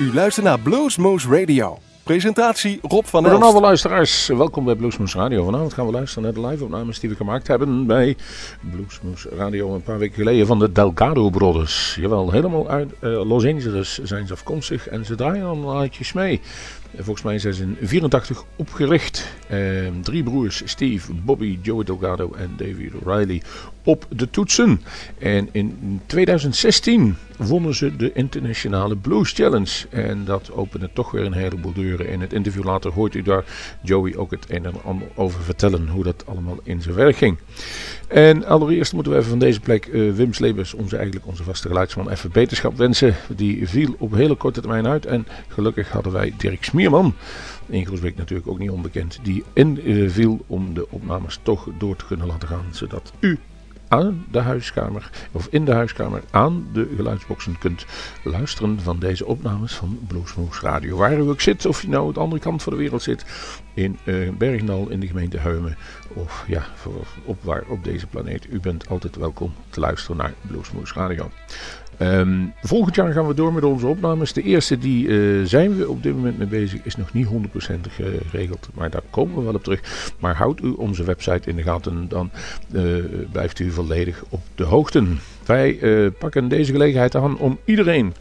U luistert naar Bluesmoose Radio. Presentatie Rob van Elst. Goedenavond luisteraars, welkom bij Bluesmoose Radio. Vanavond gaan we luisteren naar de live-opnames die we gemaakt hebben bij Bluesmoose Radio een paar weken geleden van de Delgado Brothers. Jawel, helemaal uit uh, Los Angeles zijn ze afkomstig en ze draaien al uitjes mee. Volgens mij zijn ze in 84 opgericht. Eh, drie broers, Steve, Bobby, Joey Delgado en David Riley op de toetsen. En in 2016 wonnen ze de Internationale Blues Challenge. En dat opende toch weer een heleboel deuren. In het interview later hoort u daar Joey ook het een en ander over vertellen. Hoe dat allemaal in zijn werk ging. En allereerst moeten we even van deze plek uh, Wim Slebers, onze, eigenlijk onze vaste geluidsman, even beterschap wensen. Die viel op hele korte termijn uit. En gelukkig hadden wij Dirk Smierman, in Groesbeek natuurlijk ook niet onbekend, die in uh, viel om de opnames toch door te kunnen laten gaan. Zodat u aan de huiskamer, of in de huiskamer aan de geluidsboxen kunt luisteren van deze opnames van Bluesmoose Radio. Waar u ook zit, of je nou aan de andere kant van de wereld zit, in uh, in de gemeente Heumen, of ja, op waar op deze planeet. U bent altijd welkom te luisteren naar Bluesmoose Radio. Um, volgend jaar gaan we door met onze opnames. De eerste die uh, zijn we op dit moment mee bezig. Is nog niet 100% geregeld. Maar daar komen we wel op terug. Maar houdt u onze website in de gaten. Dan uh, blijft u volledig op de hoogte. Wij pakken deze gelegenheid aan om iedereen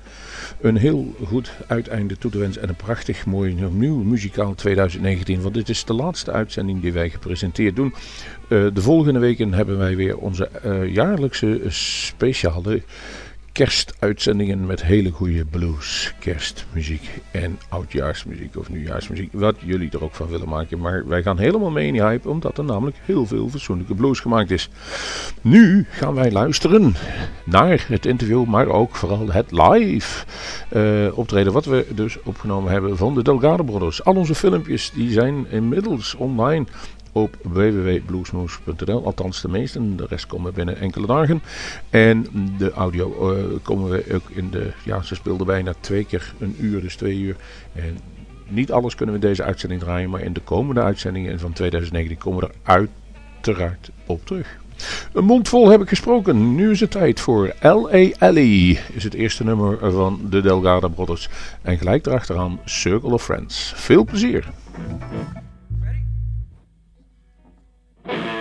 een heel goed uiteinde toe te wensen. En een prachtig mooi nieuw muzikaal 2019. Want dit is de laatste uitzending die wij gepresenteerd doen. de volgende weken hebben wij weer onze jaarlijkse speciale kerstuitzendingen met hele goede blues, kerstmuziek en oudjaarsmuziek of nieuwjaarsmuziek. Wat jullie er ook van willen maken. Maar wij gaan helemaal mee in die hype, omdat er namelijk heel veel fatsoenlijke blues gemaakt is. Nu gaan wij luisteren naar het interview, maar ook vooral het live uh, optreden. Wat we dus opgenomen hebben van de Delgado Brothers. Al onze filmpjes die zijn inmiddels online op www.bluesmoose.nl. Althans de meeste, de rest komen binnen enkele dagen. En de audio uh, komen we ook in de... Ja, ze speelden bijna twee keer een uur, dus twee uur. En niet alles kunnen we in deze uitzending draaien, maar in de komende uitzendingen van 2019 komen we er uiteraard op terug. Een mond vol heb ik gesproken. Nu is het tijd voor L.A. Is het eerste nummer van de Delgado Brothers. En gelijk erachteraan Circle of Friends. Veel plezier. Thank you.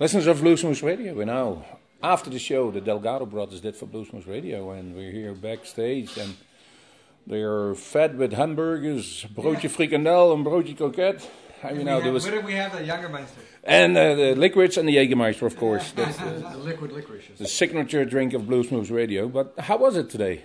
Listeners of Bluesmoose Radio, we're now after the show the Delgado brothers did for Bluesmoose Radio, and we're here backstage, and they're fed with hamburgers, broodje frikandel, and broodje croquette. How you now do What is, did we have? The Jägermeister. and uh, the liquids and the Jägermeister, of course. That's the, The liquid licorice. the signature drink of Bluesmoose Radio. But how was it today?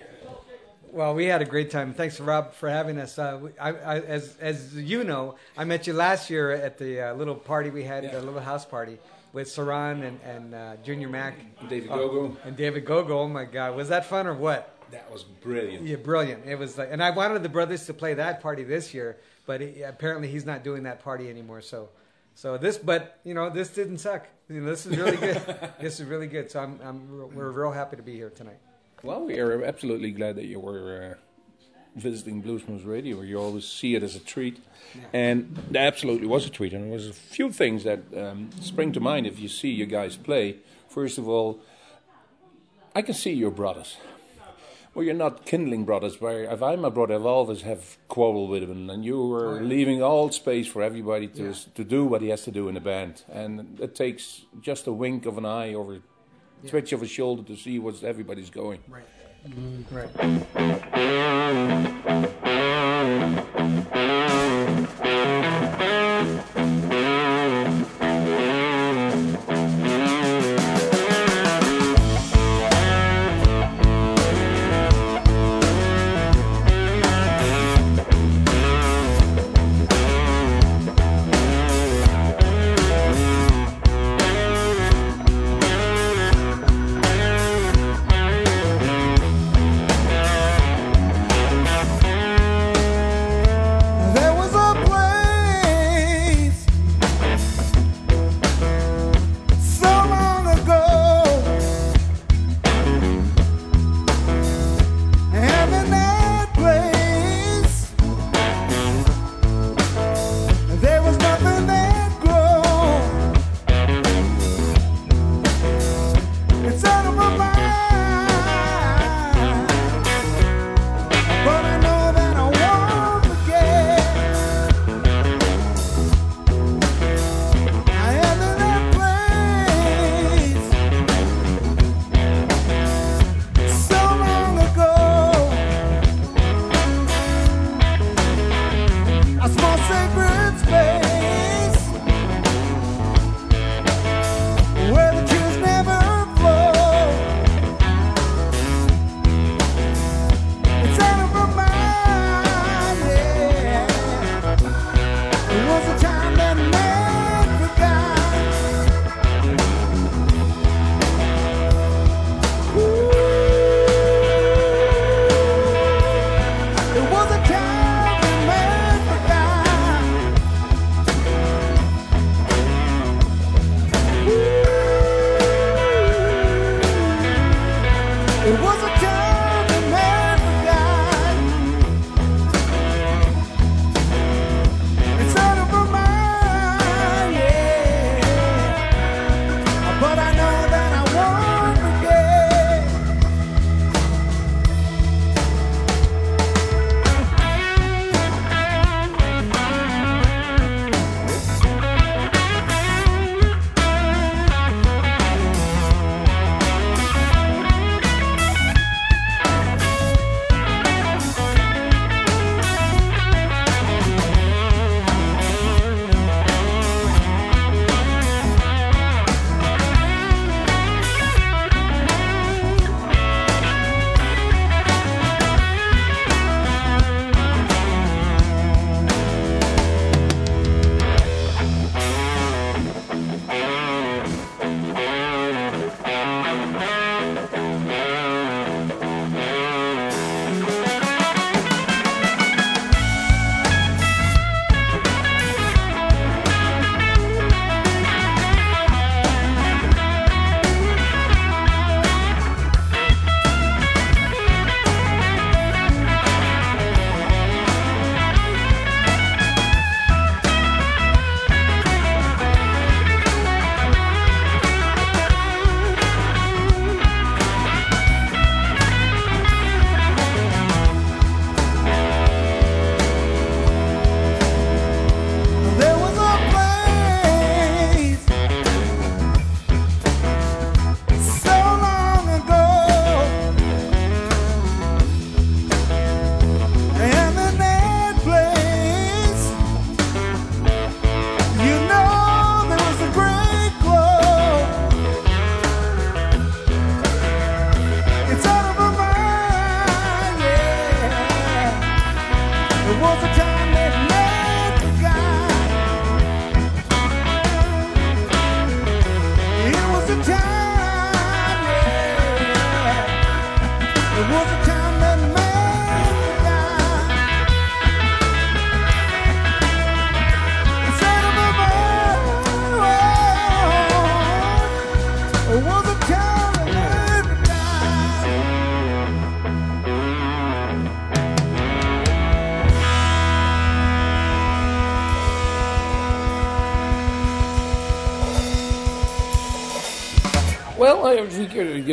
Well, we had a great time. Thanks, Rob, for having us. Uh, we- I, I, as, as you know, I met you last year at the uh, little party we had, the little house party with Saran and, and uh, Junior Mac. and David Oh, Gogo. And David Gogo. Oh, my God. Was that fun or what? That was brilliant. Yeah, brilliant. It was like, and I wanted the brothers to play that party this year, but he, apparently he's not doing that party anymore. So, so this, but you know, this didn't suck. You know, this is really good. this is really good. So I'm, I'm, we're real happy to be here tonight. Well, we are absolutely glad that you were uh, visiting Bluesmoose Radio. You always see it as a treat, and it absolutely was a treat. And there was a few things that um, spring to mind if you see you guys play. First of all, I can see your brothers. Well, you're not kindling brothers. Where if I'm a brother, I've always have quarrel with him, and you were leaving all space for everybody to to do what he has to do in the band, and it takes just a wink of an eye or a twitch of a shoulder to see what everybody's going. Right. Mm, right. 我不。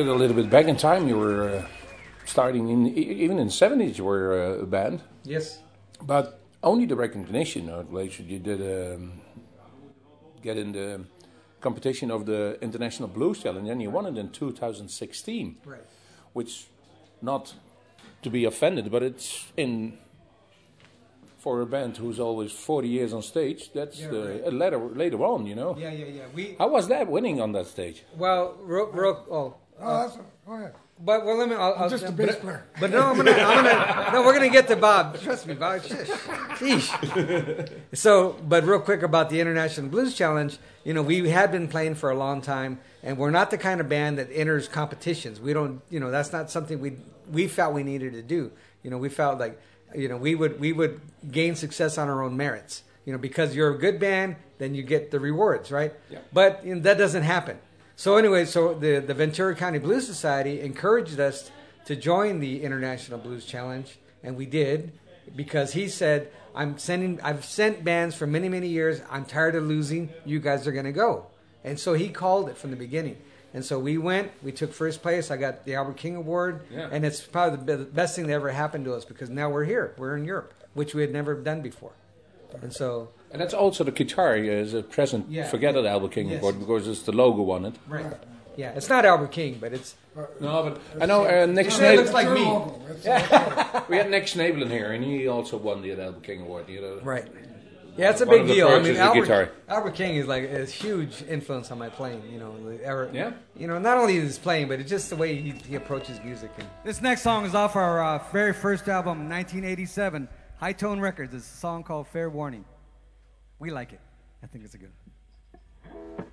If get get a little bit back in time, you were uh, starting in even in the seventies. You were uh, a band, Yes. but only the recognition. Or later, you did um, get in the competition of the International Blues Challenge, and you won it in 2016. Right. Which, not to be offended, but it's in for a band who's always 40 years on stage. That's Yeah, the, right. uh, later later on, you know. Yeah, yeah, yeah. We How was that winning on that stage? well, real, real, oh, Oh, uh, that's go ahead. but well, let me. I'll, I'll, just a but- bass player. But no, I'm gonna, I'm gonna. No, we're gonna get to Bob. Trust me, Bob. Shush. Sheesh. So, but real quick about the International Blues Challenge. You know, we had been playing for a long time, and we're not the kind of band that enters competitions. We don't. You know, that's not something we we felt we needed to do. You know, we felt like, you know, we would we would gain success on our own merits. You know, because you're a good band, then you get the rewards, right? Yeah. But you know, that doesn't happen. So anyway, so the, the Ventura County Blues Society encouraged us to join the International Blues Challenge, and we did because he said, "I'm sending. I've sent bands for many many years. I'm tired of losing. You guys are going to go." And so he called it from the beginning. And so we went. We took first place. I got the Albert King Award, Yeah. and it's probably the best thing that ever happened to us because now we're here. We're in Europe, which we had never done before. And so And that's also the guitar is a present. Yeah. Forget it, Albert King Yes. Award, because it's the logo on it. right, yeah, it's not Albert King, but it's No, but I know uh, Nick It Schnabel. looks like me. logo. We had Nick Schnabel in here, and he also won the Albert King Award. You know. Right. Yeah, it's a One big of the deal. I mean, Albert, guitar. Albert King is like a huge influence on my playing. You know, the- ever, Yeah. You know, not only his playing, but it's just the way he, he approaches music. And This next song is off our uh, very first album, 1987, HighTone Records. It's a song called Fair Warning. We like it. I think it's a good. I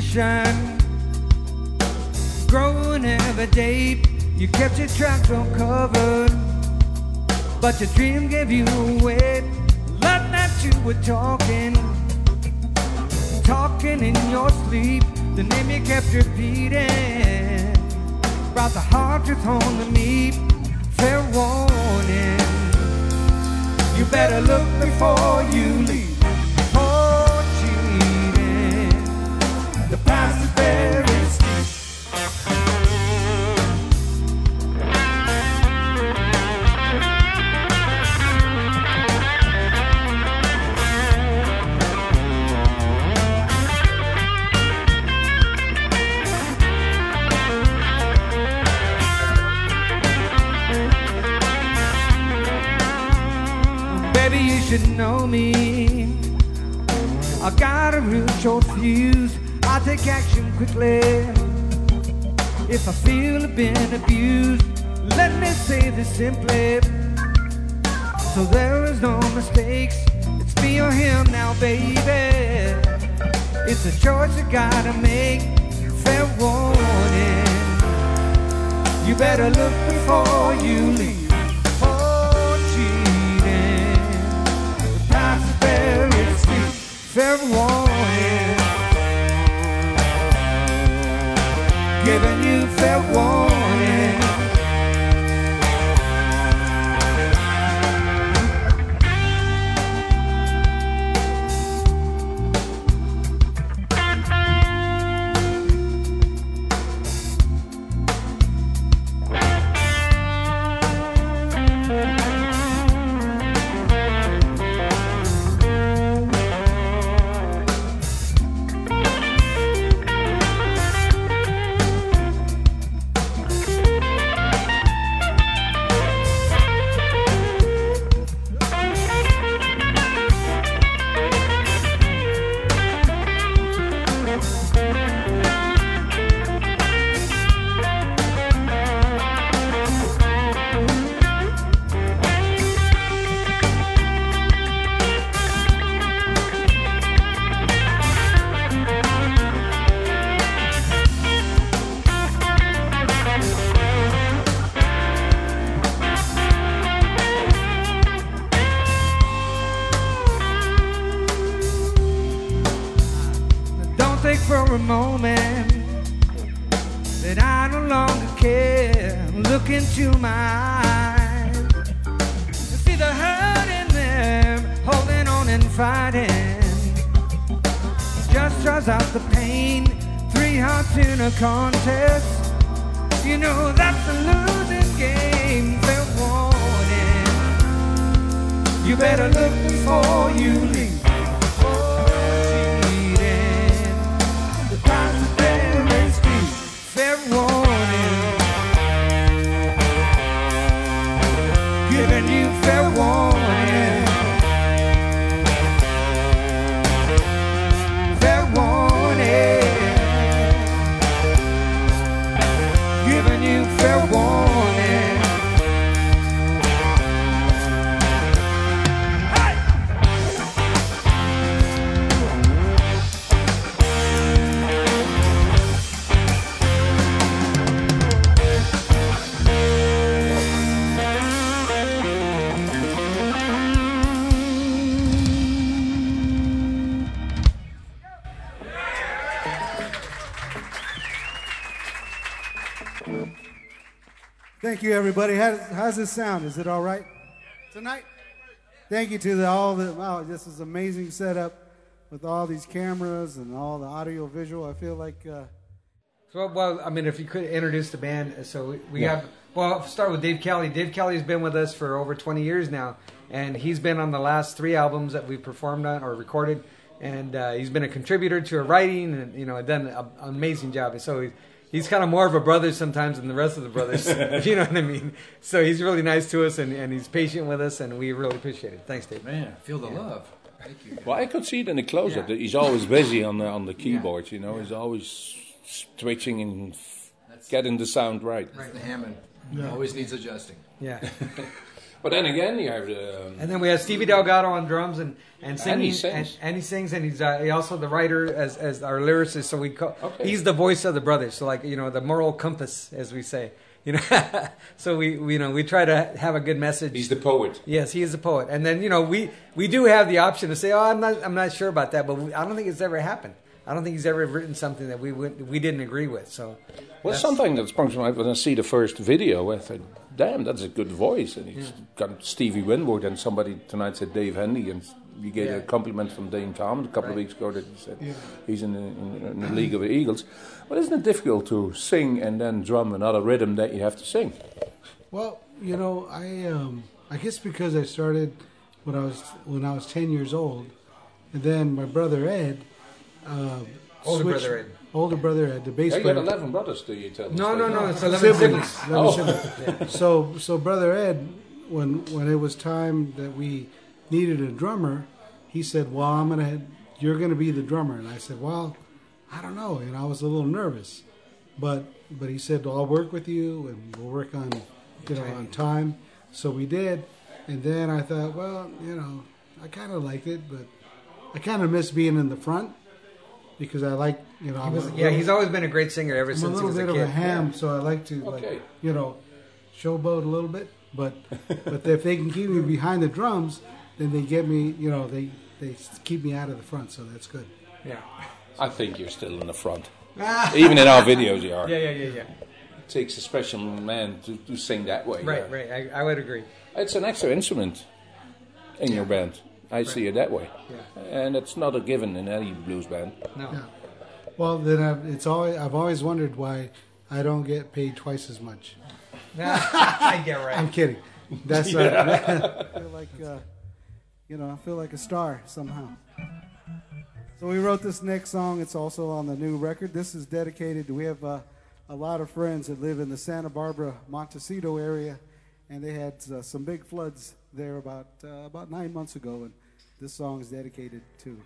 suspicion growing day. You kept your tracks uncovered, but your dream gave you away. Love that you were talking, talking in your sleep. The name you kept repeating brought the hard truth home to me. Fair warning. You better look before you Should know me. I got a real short fuse. I take action quickly. If I feel I've been abused, let me say this simply. So there is no mistakes. It's me or him now, baby. It's a choice you gotta make. Fair warning. You better look before you leave. Fair warning. Giving you fair warning. Thank you, everybody. How, how's this sound? Is it all right tonight? Thank you to the, all the. Wow, this is amazing setup with all these cameras and all the audio visual. I feel like uh, So, well, I mean, if you could introduce the band, uh, so we, we Yeah. have. Well, I'll start with Dave Kelly. Dave Kelly's been with us for over 20 years now, and he's been on the last three albums that we've performed on or recorded, and uh, he's been a contributor to our writing, and you know, done an amazing job. And so. He, He's kind of more of a brother sometimes than the rest of the brothers. you know what I mean? So he's really nice to us and, and he's patient with us, and we really appreciate it. Thanks, Dave. Man, feel the love. Thank you. Well, I could see it in the close-up. Yeah. that He's always busy on the on the keyboard. You know, he's always twitching and f- getting the sound right. Right, the Hammond. Always needs adjusting. Yeah. But then again, you have the. Um, And then we have Stevie Delgado on drums and and singing. he sings. And, and he sings, and he's uh, he also the writer as as our lyricist. So we call Okay. he's the voice of the brothers. So like you know the moral compass, as we say. You know, so we, we you know we try to have a good message. he's the poet. Yes, he is a poet. And then you know we we do have the option to say, oh, I'm not I'm not sure about that, but we, I don't think it's ever happened. I don't think he's ever written something that we would, we didn't agree with. So Well, that's- something that sprung to mind when I see the first video. I thought, "Damn, that's a good voice." And he's got Stevie Winwood, and somebody tonight said Dave Hendy, and you gave Yeah. a compliment from Dane Tom a couple of weeks ago that he said he's in the, in, in the League of the Eagles. But isn't it difficult to sing and then drum another rhythm that you have to sing? Well, you know, I um, I guess because I started when I was when I was ten years old, and then my brother Ed, uh, Older switched- brother Ed. older brother Ed, the bass Yeah, you player, got eleven brothers, do you tell? no, us no, no, it's eleven siblings. siblings. 11 siblings. So so brother Ed, when when it was time that we needed a drummer, he said, "Well, I'm gonna you're gonna be the drummer," and I said, "Well, I don't know," and I was a little nervous, but but he said, "I'll work with you, and we'll work on you know on time." So we did, and then I thought, well, you know, I kind of liked it, but I kind of miss being in the front because I like you know He was, a yeah, he's always been a great singer ever I'm a since he little was bit a of a ham, so I like to Okay. like you know showboat a little bit. But but if they can keep me behind the drums, then they get me. You know they they keep me out of the front, so that's good. Yeah. I think you're still in the front. Even in our videos, you are. Yeah, yeah, yeah, yeah. It takes a special man to, to sing that way. Right, yeah. right. I, I would agree. It's an extra instrument in your band. I see it that way. Yeah. And it's not a given in any blues band. No. Yeah. Well, then I've, it's always I've always wondered why I don't get paid twice as much. I get right. I'm kidding. That's uh, I feel like, uh, you know, I feel like a star somehow. So we wrote this next song. It's also on the new record. This is dedicated. We have uh, a lot of friends that live in the Santa Barbara, Montecito area, and they had uh, some big floods there about uh, about nine months ago. And this song is dedicated to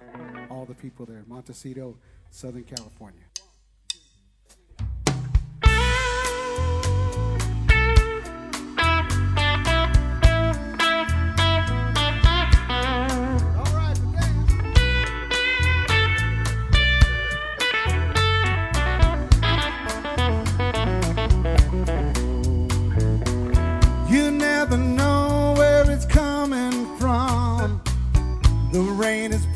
all the people there, Montecito, Southern California. Rain is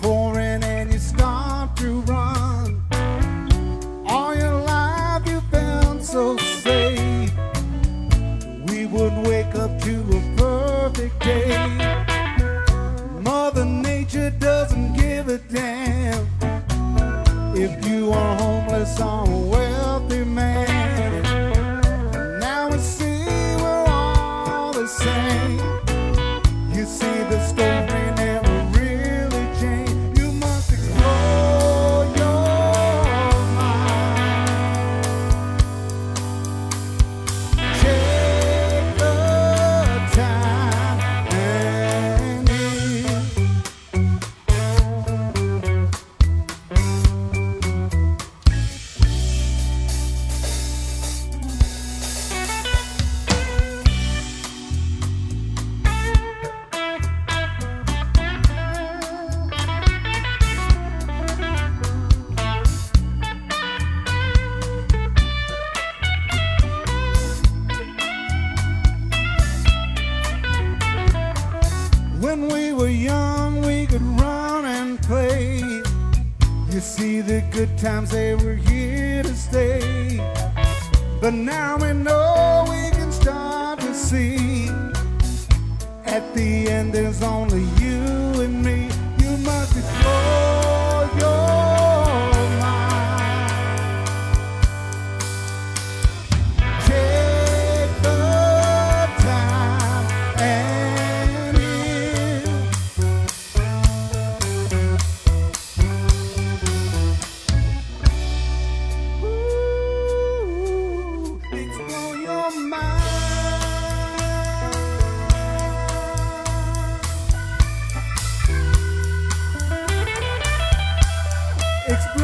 explore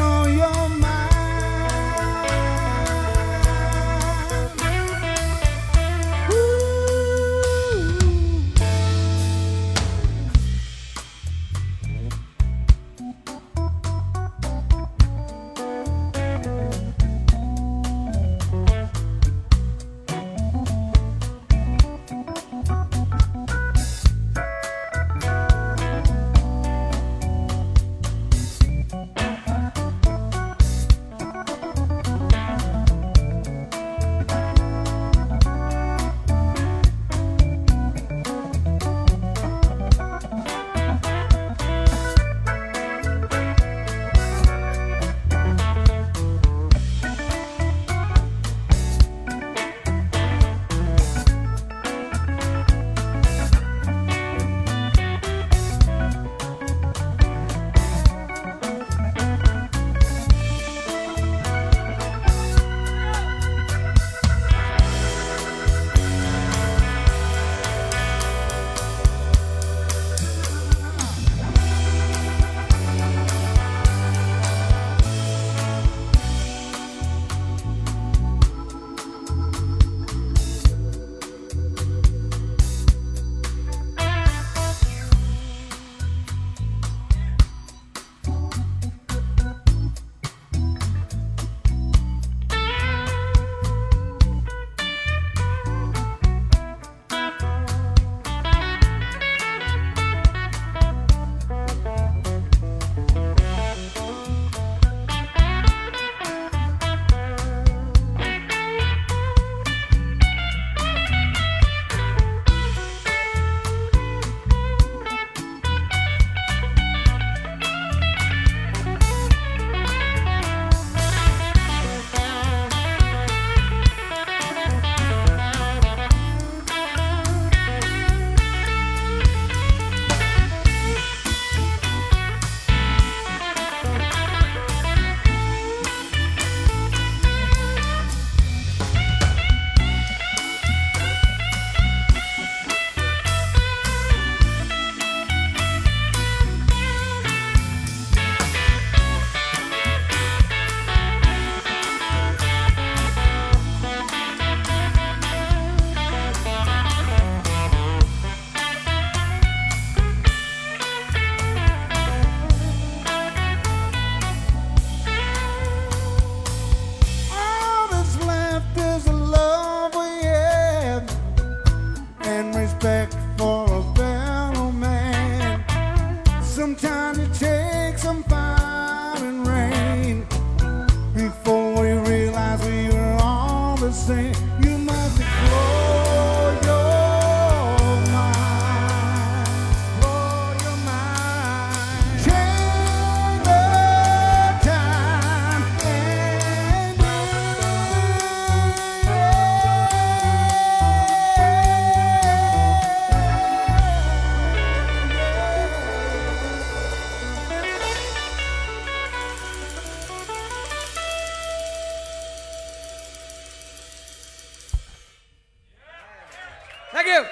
you.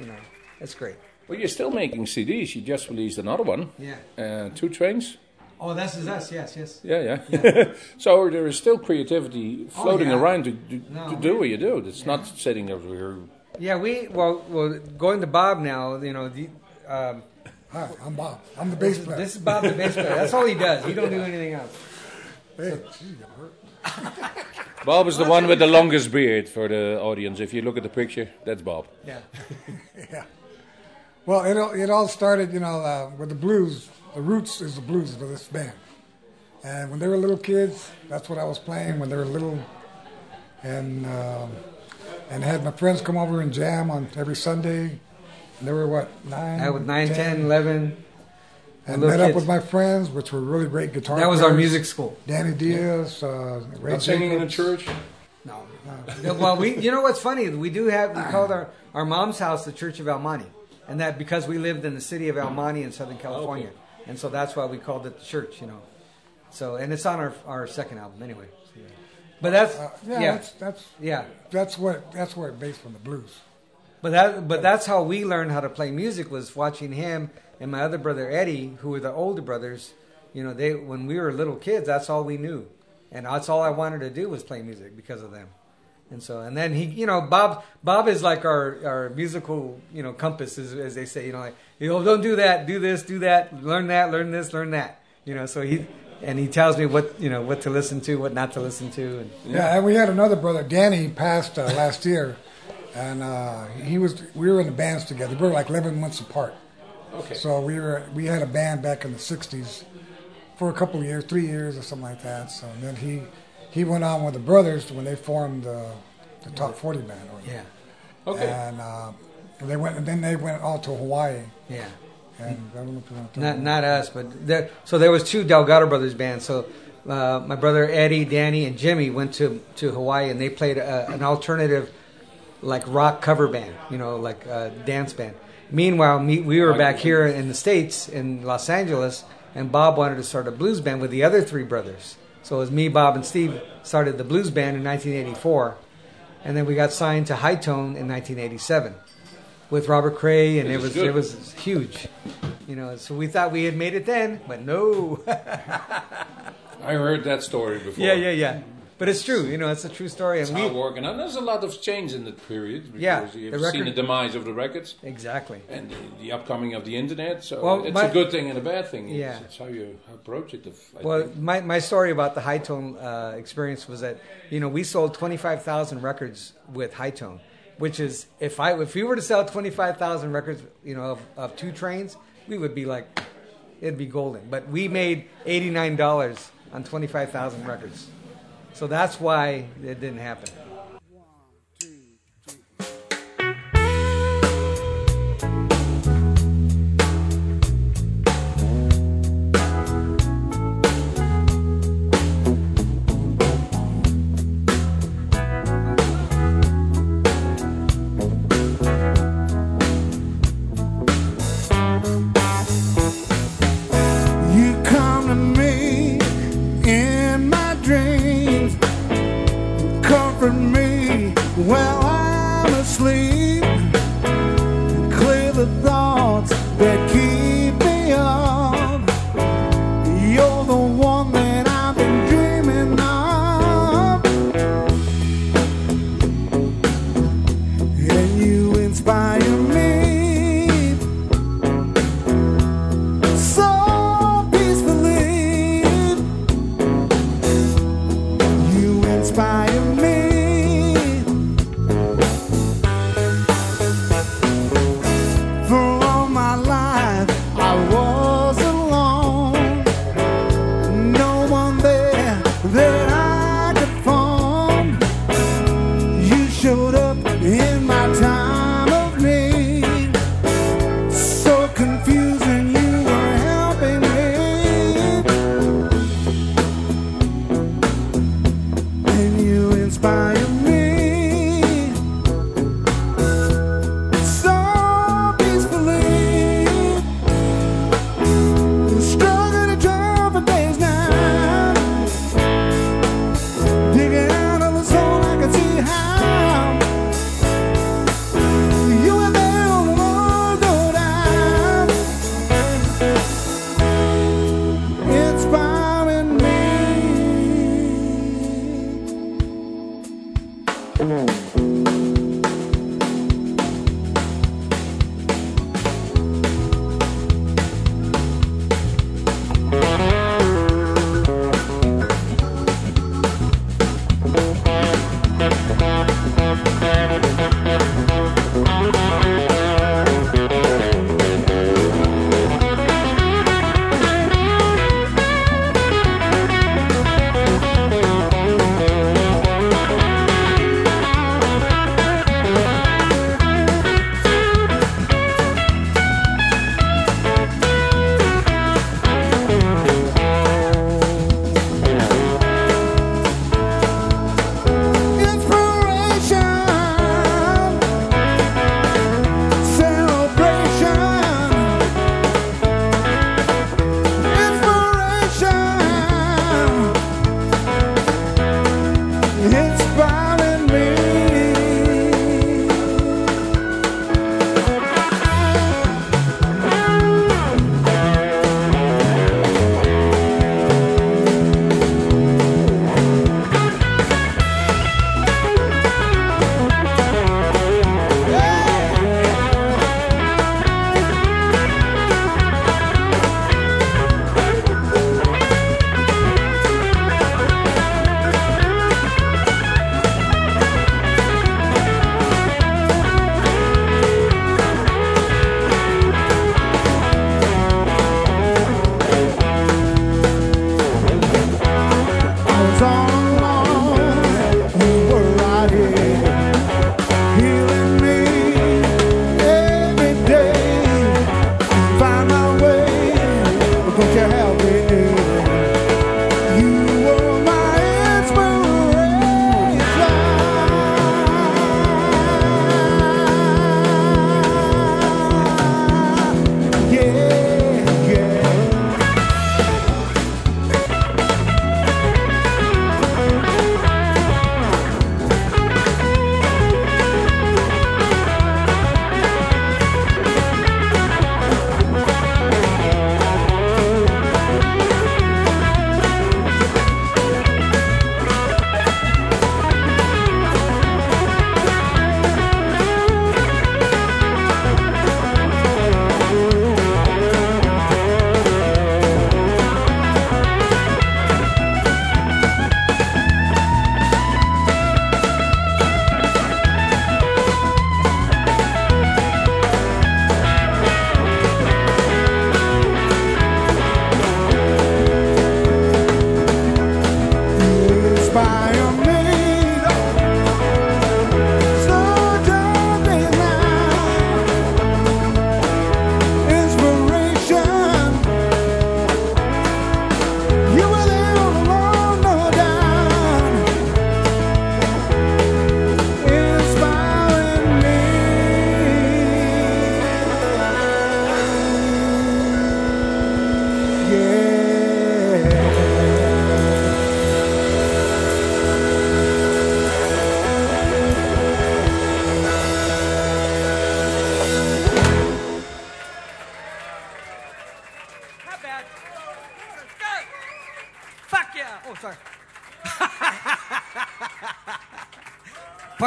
You know, that's great. Well, you're still making CDs. You just released another one. Yeah. Uh, two trains. Oh, this is us. Yes, yes. Yeah, yeah. so there is still creativity floating Oh, yeah. around to, to, No, to do what you do. It's not sitting over here. Yeah, we well, well, going to Bob now. You know, the, um, Hi, I'm Bob. I'm the bass player. this is Bob the bass player. That's all he does. He don't do anything else. Hey, gee, you hurt. Bob is the one with the longest beard for the audience. If you look at the picture, that's Bob. Yeah. yeah. Well, it all, it all started, you know, uh, with the blues the roots is the blues for this band. And when they were little kids, that's what I was playing when they were little. And um, and had my friends come over and jam on every Sunday. And they were what nine? I was 9, 10, 11. And little met up with my friends, which were really great guitar. That was our music school. Danny Diaz, uh, Ray Not singing in a Jacobs. church? No, no. Yeah, well, we you know what's funny? We do have we called our our mom's house the Church of El Monte, and that because we lived in the city of El Monte in Southern California, and so that's why we called it the church. You know, so and it's on our our second album anyway. So, yeah. But that's Uh, yeah, yeah, that's that's yeah. that's what that's where it based from the blues. But that but that's how we learned how to play music was watching him and my other brother Eddie, who were the older brothers. You know, they when we were little kids, that's all we knew, and that's all I wanted to do was play music because of them. And so, and then he, you know, Bob, Bob is like our, our musical, you know, compass, as, as they say, you know, like, you know, don't do that, do this, do that, learn that, learn this, learn that, you know. So he, and he tells me what, you know, what to listen to, what not to listen to, and Yeah, and we had another brother, Danny, passed uh, last year, and uh, he was. We were in the bands together. We were like eleven months apart. Okay. So we were. We had a band back in the '60s for a couple of years, three years or something like that. So then he he went on with the brothers when they formed uh, the Top 40 band. Or yeah, Okay. And uh, they went. And then they went all to Hawaii. yeah. And I don't know if you want to. Not not us, but there, so there was two Delgado brothers bands. So uh, my brother Eddie, Danny, and Jimmy went to to Hawaii and they played a, an alternative, like rock cover band, you know, like a dance band. Meanwhile, me, we were back here in the states in Los Angeles, and Bob wanted to start a blues band with the other three brothers. So it was me, Bob, and Steve started the blues band in 1984, and then we got signed to HighTone in 1987 with Robert Cray, and it was good. it was huge, you know. So we thought we had made it then, but no. I heard that story before. yeah, yeah, yeah. But it's true, you know. It's a true story, and we working. And there's a lot of change in that period. Because Yeah, You've the seen the demise of the records exactly. and the, the upcoming of the internet. So Well, it's my- a good thing and a bad thing. It's, Yeah. it's how you approach it. I Well, think. my, my story about the HighTone uh, experience was that you know we sold twenty five thousand records with HighTone, which is if I if we were to sell twenty five thousand records, you know, of, of two trains, we would be like, it'd be golden. But we made eighty nine dollars on twenty five thousand records, so that's why it didn't happen.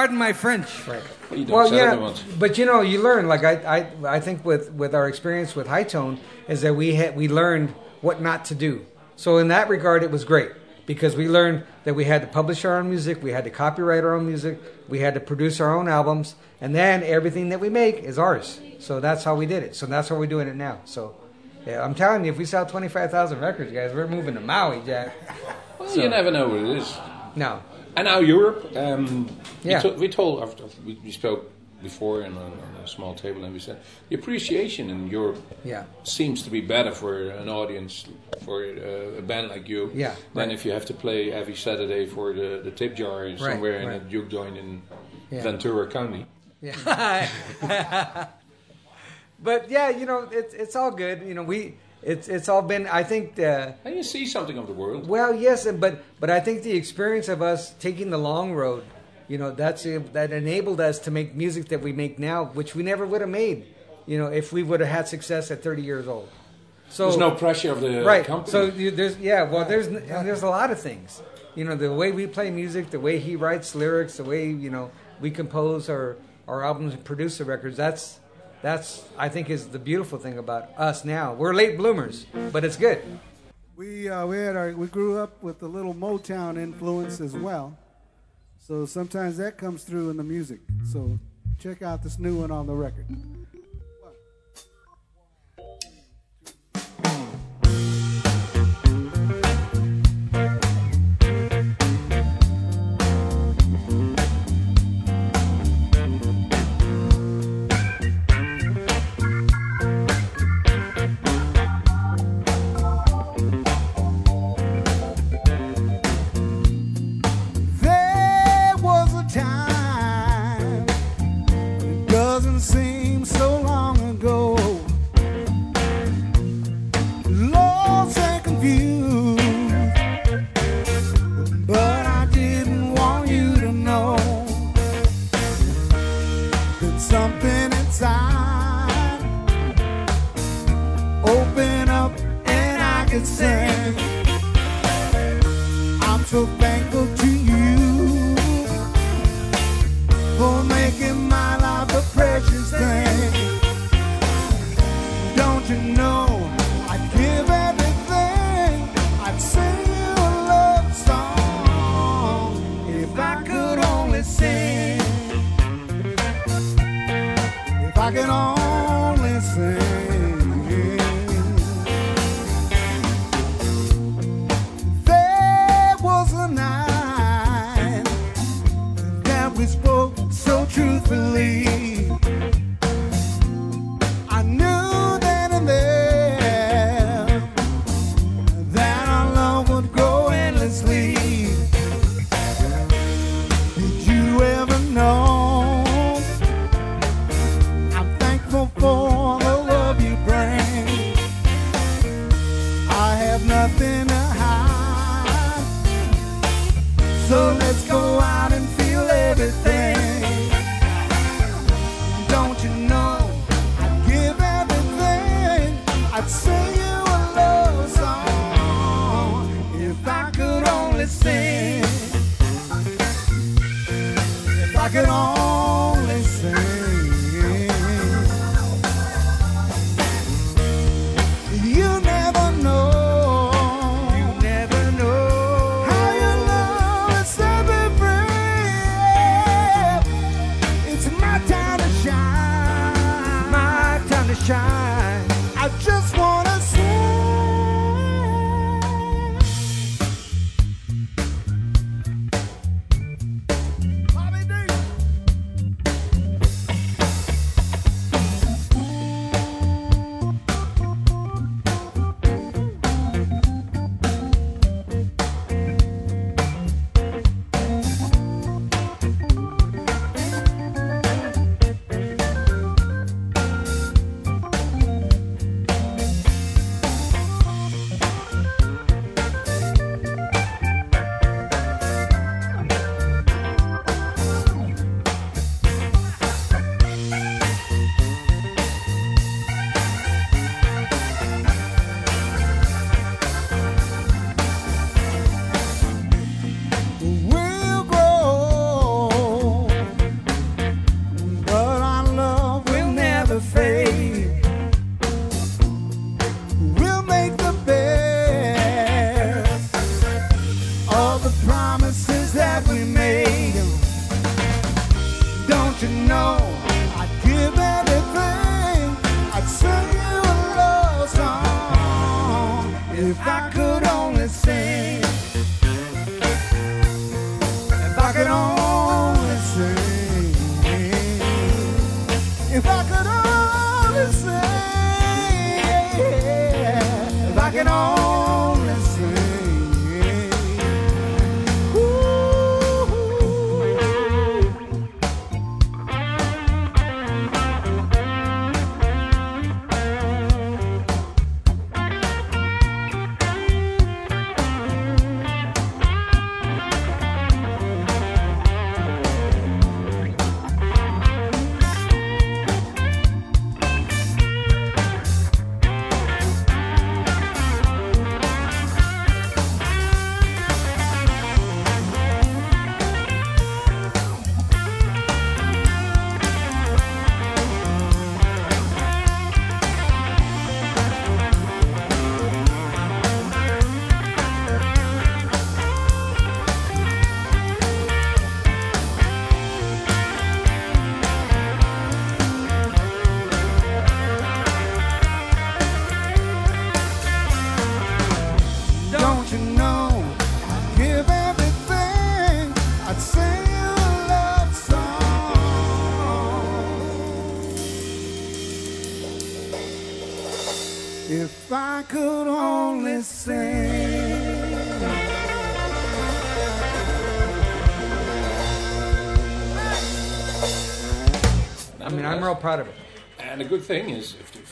Pardon my French. You don't Well, yeah, but you know, you learn. Like I, I, I think with with our experience with HighTone is that we had we learned what not to do. So in that regard, it was great because we learned that we had to publish our own music, we had to copyright our own music, we had to produce our own albums, and then everything that we make is ours. So that's how we did it. So that's how we're doing it now. So. Yeah, I'm telling you, if we sell 25,000 records, guys, we're moving to Maui, Jack. Well, you never know what it is. No. And now Europe. Um, Yeah. we, to, we told after we, we spoke before in on, on a small table, and we said the appreciation in Europe Yeah. seems to be better for an audience for uh, a band like you Yeah, than right. if you have to play every Saturday for the, the tip jar somewhere in right. a juke joint in Yeah. Ventura County. Yeah. but yeah, you know, it's it's all good. You know, we it's it's all been. I think. Uh, And you see something of the world. well, yes, and but but I think the experience of us taking the long road, you know, that's that enabled us to make music that we make now, which we never would have made, you know, if we would have had success at 30 years old. So There's no pressure of the right. company. So you, there's yeah. Well, there's and there's a lot of things. You know, the way we play music, the way he writes lyrics, the way you know we compose our our albums and produce the records. That's that's I think is the beautiful thing about us now. We're late bloomers, but it's good. We uh, we had our we grew up with a little Motown influence as well, so sometimes that comes through in the music. So check out this new one on the record. I could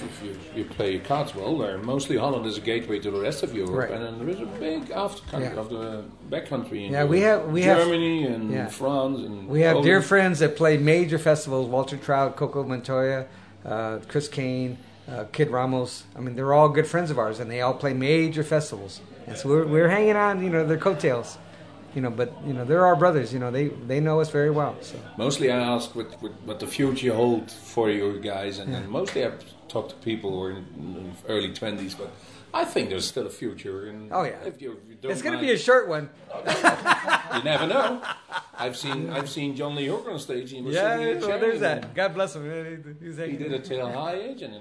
if, you, you play your cards well, uh, mostly Holland is a gateway to the rest of Europe, Right. and then there is a big after country Yeah. of the backcountry in Yeah, we have- we have- Germany and yeah. France and We have dear friends that play major festivals: Walter Trout, Coco Montoya, uh, Chris Cain, uh, Kid Ramos. I mean, they're all good friends of ours, and they all play major festivals. And so we're, we're hanging on, you know, their coattails. You know, but you know, they're our brothers. You know, they they know us very well. So Mostly I ask what, what, what the future holds for you guys, and, and mostly I talk to people who are in, in early 20s, but I think there's still a future. And Oh, yeah. if you, if you it's going to be a short one. You never know. I've seen I've seen John Lee Hooker on stage. He was Yeah, in well, chair there's that. God bless him. He- He's He did it till high age, and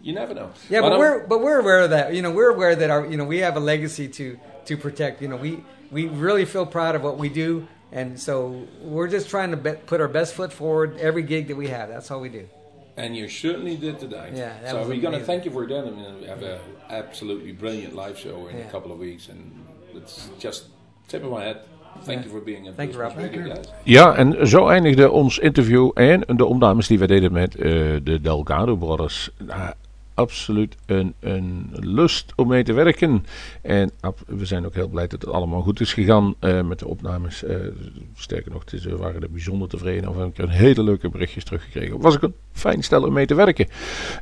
you never know. Yeah, but I'm- we're but we're aware of that. You know, we're aware that our you know we have a legacy to to protect. You know, we we really feel proud of what we do, and so we're just trying to be, put our best foot forward every gig that we have. That's all we do. And you certainly did tonight. Yeah, that so was we're going to thank you for that. I mean, we have an absolutely brilliant live show in Yeah. a couple of weeks, and it's just tip of my head. Thank Yeah. you for being a Thank you. Radio, guys. Ja, en zo eindigde ons interview en de opnames die wij deden met eh, de Delgado Brothers. Nou, absoluut een, een lust om mee te werken. En we zijn ook heel blij dat het allemaal goed is gegaan eh, met de opnames. Eh, sterker nog, we waren er bijzonder tevreden over. Ik heb een hele leuke berichtjes teruggekregen. Was ook een fijn stel om mee te werken.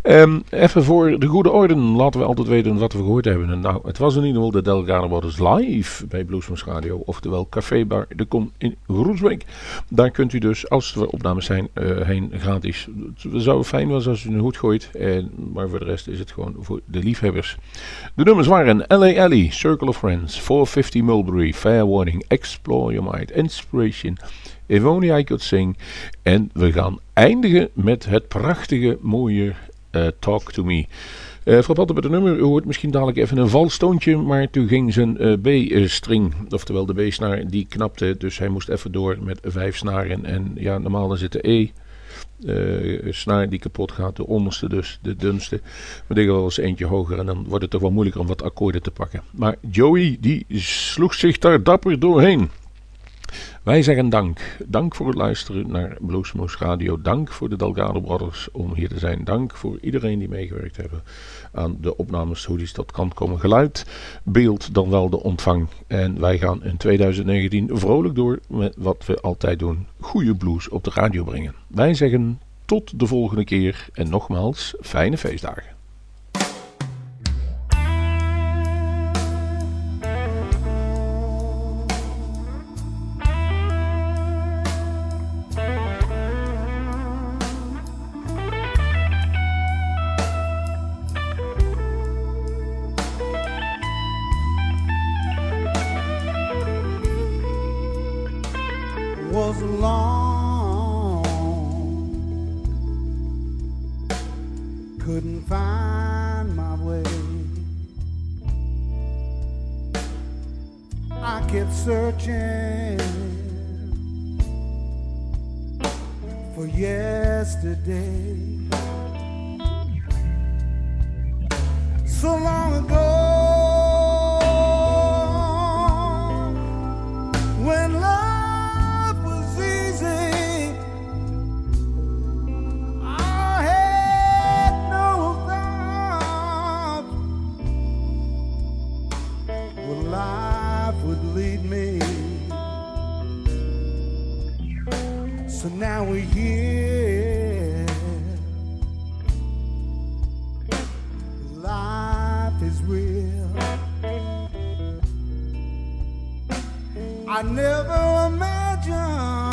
Ehm, even voor de goede orde, laten we altijd weten wat we gehoord hebben. En nou, het was in ieder geval de Delgado Brothers live bij Bluesmoes Radio. Oftewel Café Bar de Kom in Groesbeek. Daar kunt u dus, als er opnames zijn, eh, heen gratis. Het zou fijn was als u een hoed gooit. En, maar voor rest is het gewoon voor de liefhebbers. De nummers waren L.A. Alley, Circle of Friends, 450 Mulberry, Fair Warning, Explore Your Mind, Inspiration, If Only I Could Sing. En we gaan eindigen met het prachtige, mooie eh, Talk To Me. Eh frappant met de nummer, u hoort misschien dadelijk even een valstoontje, maar toen ging zijn eh, B-string, oftewel de B-snaar, die knapte, dus hij moest even door met vijf snaren. En ja, normaal is het de E, eh, snaar die kapot gaat, de onderste dus, de dunste. We liggen wel eens eentje hoger en dan wordt het toch wel moeilijker om wat akkoorden te pakken. Maar Joey, die sloeg zich daar dapper doorheen. Wij zeggen dank. Dank voor het luisteren naar Bluesmoose Radio. Dank voor de Delgado Brothers om hier te zijn. Dank voor iedereen die meegewerkt hebben aan de opnames, hoe die tot kant komen. Geluid, beeld, dan wel de ontvang. En wij gaan in 2019 vrolijk door met wat we altijd doen. Goede blues op de radio brengen. Wij zeggen tot de volgende keer en nogmaals fijne feestdagen. Is. I never imagined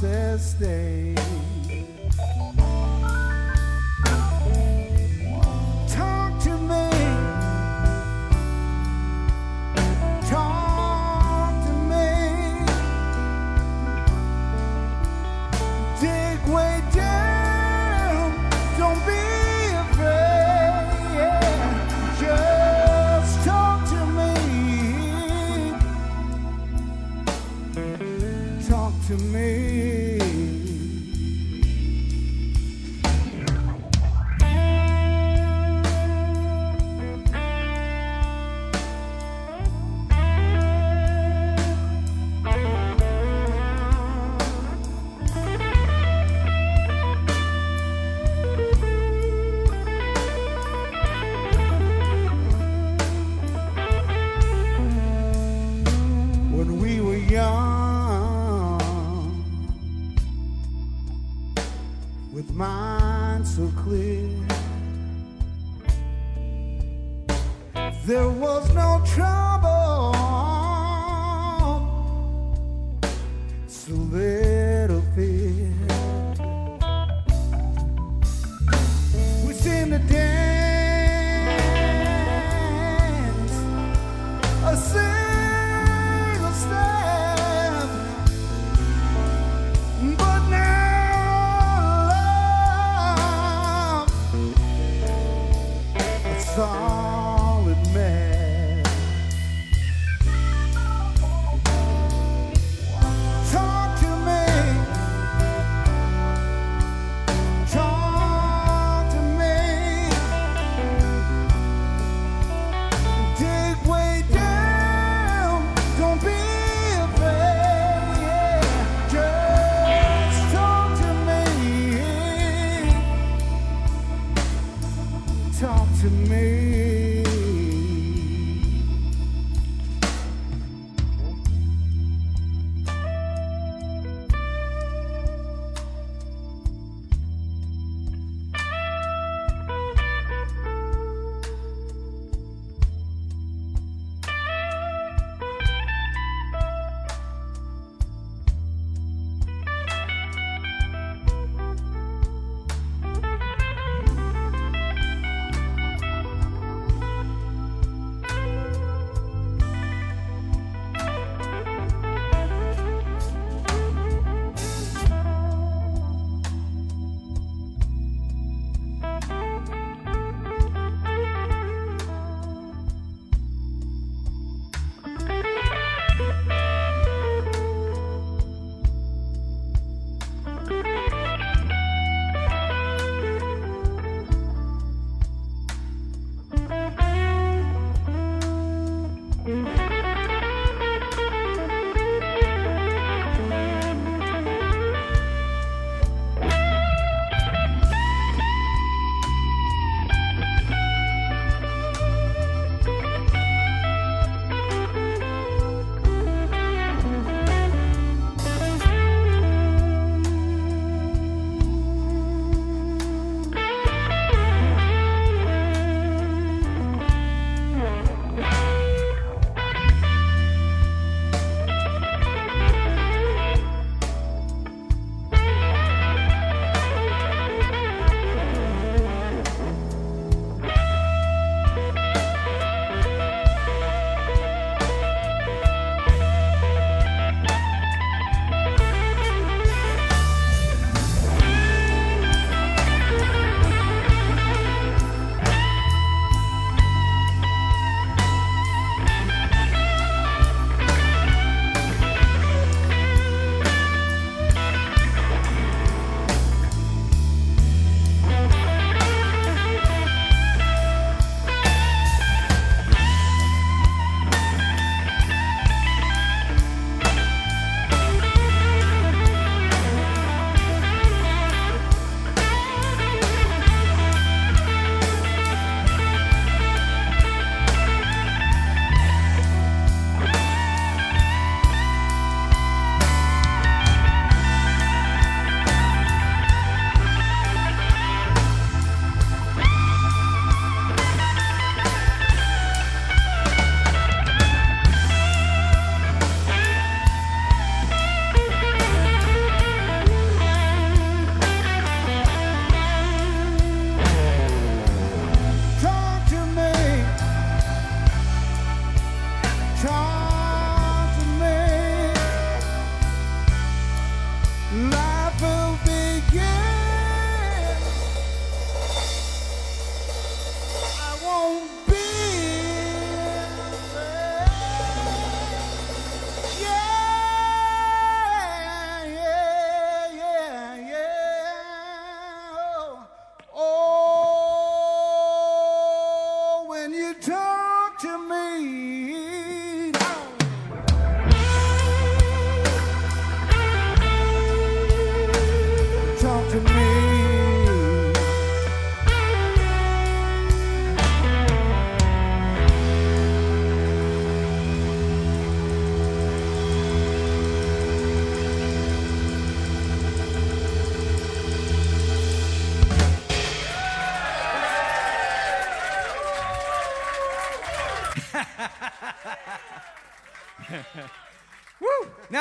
says stay. So little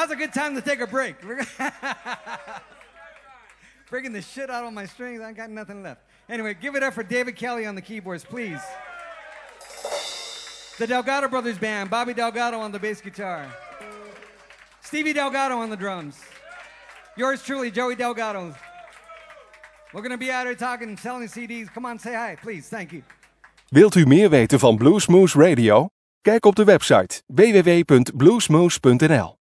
Now's a good time to take a break. Breaking the shit out of my strings. I got nothing left. Anyway, give it up for David Kelly on the keyboards, please. The Delgado Brothers Band, Bobby Delgado on the bass guitar. Stevie Delgado on the drums. Yours truly, Joey Delgado. We're going to be out here talking, selling CDs. Come on, say hi, please. Thank you. Wilt u meer weten van Bluesmoose Radio? Kijk op de website www.bluesmoose.nl